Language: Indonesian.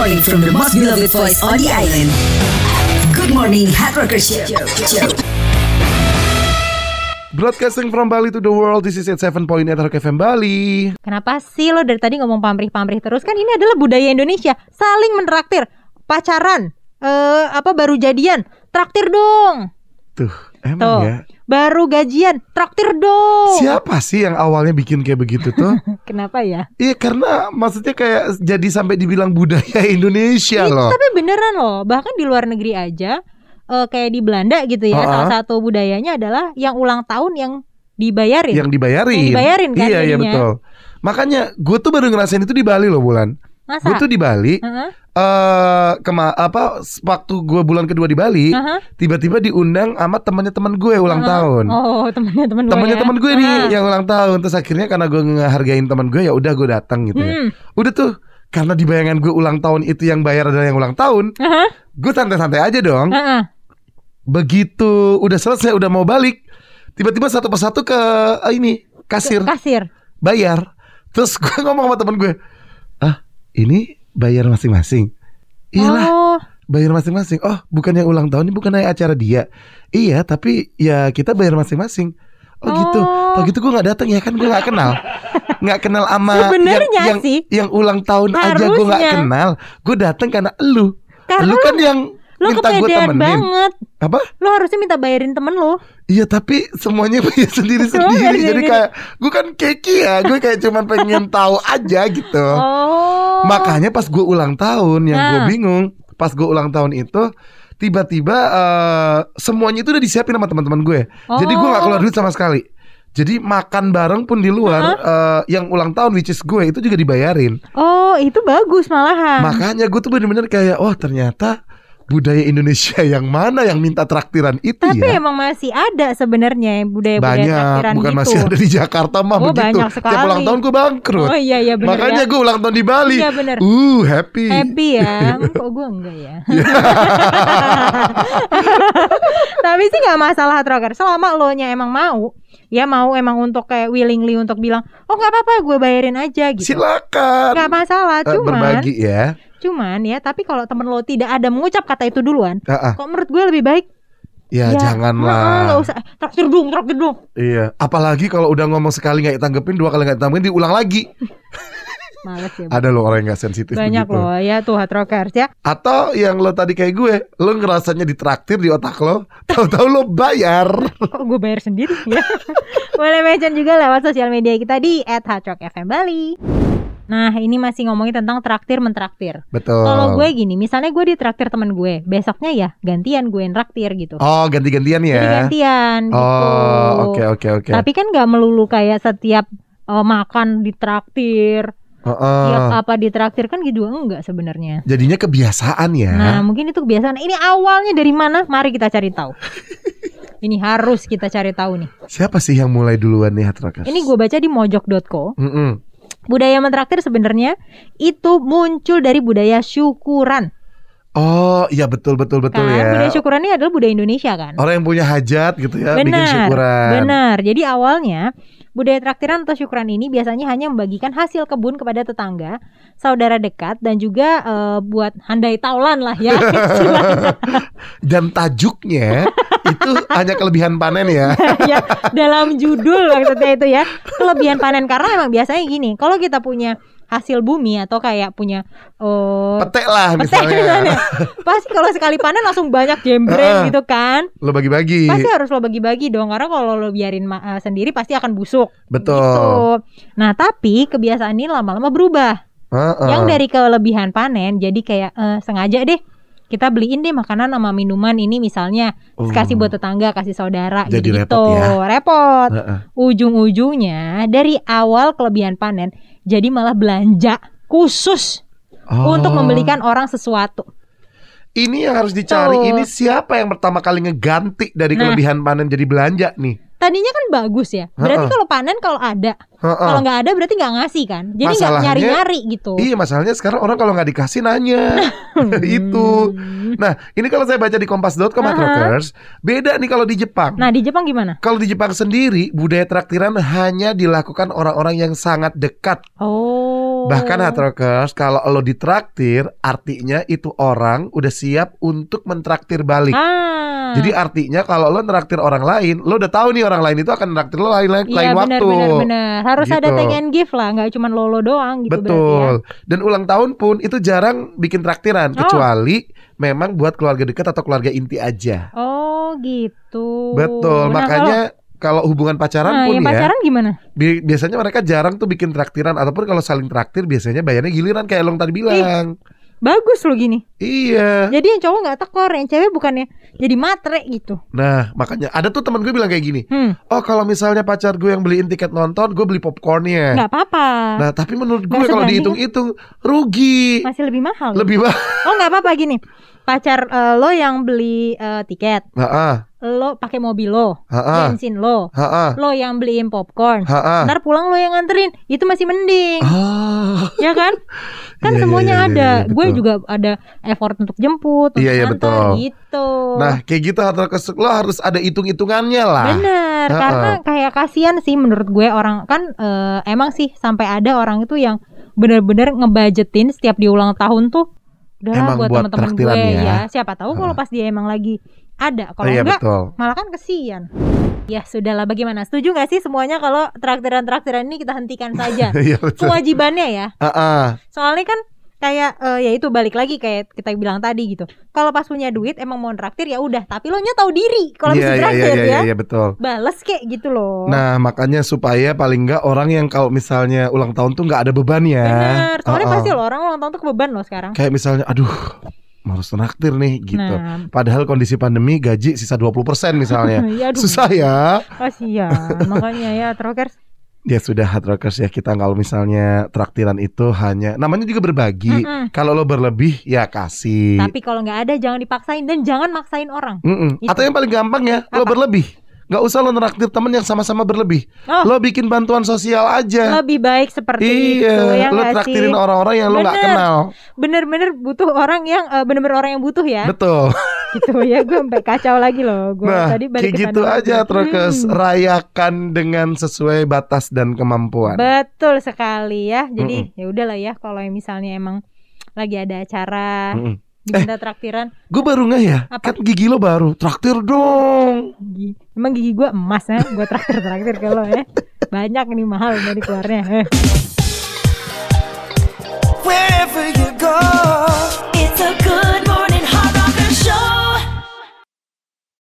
morning from the most beloved voice on the island. Good morning, Hard Rocker Show. Broadcasting from Bali to the world, this is at 7.8 Rock FM Bali. Kenapa sih lo dari tadi ngomong pamrih-pamrih terus? Kan ini adalah budaya Indonesia, saling mentraktir, pacaran, eh apa baru jadian, traktir dong. Tuh, emang Tuh. ya. Baru gajian, traktir dong. Siapa sih yang awalnya bikin kayak begitu tuh? Kenapa ya? Iya karena maksudnya kayak jadi sampai dibilang budaya Indonesia Ih, loh. Tapi beneran loh, bahkan di luar negeri aja eh, kayak di Belanda gitu ya, Uh-uh. salah satu budayanya adalah yang ulang tahun yang dibayarin. Yang dibayarin. Yang dibayarin kan Iya, iya betul. Makanya gue tuh baru ngerasain itu di Bali loh bulan. Gue tuh di Bali. Eh Heeh, kema apa waktu gue bulan kedua di Bali, heeh. tiba-tiba diundang sama temannya teman gue ulang Heeh. tahun. Oh, temennya temen gue Temannya ya. teman gue nih Heeh. yang ulang tahun. Terus akhirnya karena gue ngehargain teman gue ya udah gue datang gitu ya. Hmm. Udah tuh karena di bayangan gue ulang tahun itu yang bayar adalah yang ulang tahun, Heeh, gue santai-santai aja dong. heeh. Begitu udah selesai udah mau balik, tiba-tiba satu persatu ke eh, ini kasir Kasir. bayar. Terus gue ngomong sama temen gue, ah ini bayar masing-masing. Iyalah, Oh, bayar masing-masing. Oh, bukan yang ulang tahun ini bukan acara dia. Iya, tapi ya kita bayar masing-masing. Oh, gitu. Oh. Oh gitu gue nggak datang ya kan gue nggak kenal, nggak kenal sama Sebenarnya yang, yang, sih, yang ulang tahun aja gue nggak harusnya. kenal. Gue datang karena elu. Karena lu kan yang lo minta gue temenin. banget. Apa? Lo harusnya minta bayarin temen lo. Iya tapi semuanya bayar Semua sendiri-sendiri bayar Jadi sendiri. kayak Gue kan keki ya Gue kayak cuman pengen tahu aja gitu Oh. Makanya pas gue ulang tahun Yang gue Nah. bingung Pas gue ulang tahun itu Tiba-tiba eh, Semuanya itu udah disiapin sama teman-teman gue Jadi gue gak Oh. keluar duit sama sekali jadi makan bareng pun di luar eh, Yang ulang tahun which is gue Itu juga dibayarin Oh, itu bagus malahan. Makanya gue tuh bener-bener kayak Oh ternyata Budaya Indonesia yang mana yang minta traktiran itu Tapi ya emang masih ada sebenarnya budaya-budaya banyak traktiran bukan gitu. masih ada di Jakarta mah Oh, begitu banyak tiap sekali. ulang tahun gue bangkrut Oh iya iya bener makanya ya. gue ulang tahun di Bali Iya bener. uh happy Happy ya. Kok gue enggak ya. Tapi sih nggak masalah Troker. Selama lo nya emang mau, ya mau emang untuk kayak willingly untuk bilang, oh nggak apa-apa, gue bayarin aja gitu. silakan Nggak masalah. Eh, Cuman, berbagi ya cuman ya. Tapi kalau temen lo tidak ada mengucap kata itu duluan, ah. kok menurut gue lebih baik. ya, ya, janganlah nggak usah. Traktir dong, traktir dong. iya apalagi kalau udah ngomong sekali nggak ditanggepin dua kali nggak ditanggepin diulang lagi Males ya. ada loh orang yang nggak sensitif Banyak begitu. loh ya tuh hot rockers ya. atau yang lo tadi kayak gue lo ngerasanya ditraktir di otak lo tahu-tahu lo bayar Kok gue bayar sendiri ya? Boleh mention juga lewat sosial media kita di @hardrockfm Bali. Nah, ini masih ngomongin tentang traktir mentraktir. betul Kalau gue gini, misalnya gue ditraktir temen gue, besoknya ya gantian gue yang traktir gitu. oh ganti-gantian ya Jadi gantian gitu. oh oke oke oke Tapi kan nggak melulu kayak setiap eh, makan ditraktir, Heeh. tiap apa ditraktir kan gitu enggak sebenarnya. jadinya kebiasaan ya Nah, mungkin itu kebiasaan. Ini awalnya dari mana? Mari kita cari tahu. ini harus kita cari tahu nih. Siapa sih yang mulai duluan nih Hatrakas? Ini gue baca di mojok.co. Mm-mm. Budaya mentraktir sebenarnya itu muncul dari budaya syukuran. Oh iya betul betul betul kan? ya. Budaya syukuran ini adalah budaya Indonesia kan. Orang yang punya hajat gitu ya bikin benar, syukuran. benar. Jadi awalnya budaya traktiran atau syukuran ini biasanya hanya membagikan hasil kebun kepada tetangga, saudara dekat, dan juga eh, buat handai taulan lah ya. Dan tajuknya itu hanya kelebihan panen ya. ya dalam judul maksudnya itu ya kelebihan panen karena emang biasanya gini kalau kita punya hasil bumi atau kayak punya eh Petek lah petek misalnya. pasti kalau sekali panen langsung banyak jembreng gitu kan Lo bagi-bagi. pasti harus lo bagi-bagi dong karena kalau lo biarin eh, sendiri pasti akan busuk Betul. gitu. nah tapi kebiasaan ini lama-lama berubah Heeh. yang dari kelebihan panen jadi kayak eh, sengaja deh kita beliin deh makanan sama minuman ini misalnya Uh, kasih buat tetangga kasih saudara Jadi gitu repot ya. repot Heeh. ujung-ujungnya dari awal kelebihan panen jadi malah belanja khusus Oh. untuk membelikan orang sesuatu Ini yang harus dicari. Tuh. Ini siapa yang pertama kali ngeganti dari Nah. kelebihan panen jadi belanja nih? Tadinya kan bagus ya berarti kalau panen kalau ada kalau nggak ada berarti nggak ngasih kan jadi nggak nyari-nyari gitu Iya masalahnya sekarang orang kalau nggak dikasih nanya itu. Hmm. Nah ini kalau saya baca di kompas.com Aha. Rockers beda nih kalau di Jepang. nah di Jepang gimana Kalau di Jepang sendiri budaya traktiran hanya dilakukan orang-orang yang sangat dekat. oh Bahkan Hatrokers kalau lo ditraktir artinya itu orang udah siap untuk mentraktir balik. Ah. Jadi artinya kalau lo nraktir orang lain, lo udah tahu nih orang lain itu akan nraktir lo lain lain, Iya lain benar waktu. benar benar. Harus ada Gitu. take and give lah, nggak cuma lolo doang gitu ya. Betul. Dan ulang tahun pun itu jarang bikin traktiran Oh. kecuali memang buat keluarga dekat atau keluarga inti aja. Oh gitu. Betul. Nah, Makanya kalau hubungan pacaran nah, pun ya, pacaran gimana? bi- biasanya mereka jarang tuh bikin traktiran ataupun kalau saling traktir biasanya bayarnya giliran kayak lo tadi bilang. Bagus loh gini. Iya. Jadi yang cowok nggak tekor, yang cewek bukannya jadi matre gitu. Nah, makanya ada tuh teman gue bilang kayak gini. Hmm, Oh, kalau misalnya pacar gue yang beliin tiket nonton, gue beli popcornnya. nggak apa-apa. Nah, tapi menurut gue kalau dihitung-hitung rugi. Masih lebih mahal. Lebih mahal. Oh nggak apa-apa gini. Pacar eh, lo yang beli eh, tiket, Heeh. lo pakai mobil lo, Heeh. bensin lo, Heeh. lo yang beliin popcorn. Heeh. Ntar pulang lo yang nganterin, itu masih mending, Ah. ya kan? Kan Iya, iya, semuanya iya, iya, ada. iya, Gue betul. juga ada effort untuk jemput, untuk Iya, iya, ngantar betul. gitu. Nah, kayak gitu harus lo harus ada hitung-hitungannya lah. Bener, karena kayak kasihan sih menurut gue orang kan eh, emang sih sampai ada orang itu yang bener-bener ngebudgetin setiap di ulang tahun tuh udah Emang buat buat teman-teman gue ya. ya. Siapa tahu kalau pas dia emang lagi ada, Oh, kalau iya enggak betul. malah kan kesian. Ya sudahlah bagaimana? Setuju gak sih semuanya kalau traktiran-traktiran ini kita hentikan saja? Iya. Kewajibannya ya. Heeh. Soalnya kan kayak eh, ya itu balik lagi kayak kita bilang tadi gitu. Kalau pas punya duit emang mau traktir ya udah, tapi lo nya tahu diri kalau bisa iya traktir iya iya ya. iya betul. Bales kayak gitu loh. Nah, makanya supaya paling enggak orang yang kalau misalnya ulang tahun tuh nggak ada beban ya. Bener, soalnya Heeh. pasti loh orang ulang tahun tuh kebeban loh sekarang. Kayak misalnya aduh, harus traktir nih gitu. Nah, Padahal kondisi pandemi gaji sisa 20% misalnya. ya aduh, Susah ya. kasihan. Makanya ya trokers. Ya sudah hard rockers ya kita kalau misalnya traktiran itu hanya namanya juga berbagi. Mm-mm. Kalau lo berlebih ya kasih. Tapi kalau nggak ada jangan dipaksain dan jangan maksain orang. Mm-mm. Itu. Atau yang paling gampang ya, lo Apa? berlebih. Gak usah lo neraktir temen yang sama-sama berlebih. Oh. Lo bikin bantuan sosial aja. Lebih baik seperti itu Iya, ya lo traktirin orang-orang yang lo nggak Bener. kenal. Bener-bener butuh orang yang eh, bener-bener orang yang butuh ya. Betul. gitu ya. Gue sampai kacau lagi loh. Gue Nah, tadi balik kayak ke gitu aja. Trokes. Hmm. Rayakan dengan sesuai batas dan kemampuan. Betul sekali ya. Jadi ya udahlah ya kalau yang misalnya emang lagi ada acara Mm-mm. diminta traktiran Gue baru nggak ya? Apa? Kan gigi lo baru. Traktir dong. Gi- Emang gigi gue emas ya Gue traktir-traktir kalau ya Banyak ini mahal dari keluarnya Eh. Wherever you go, It's so good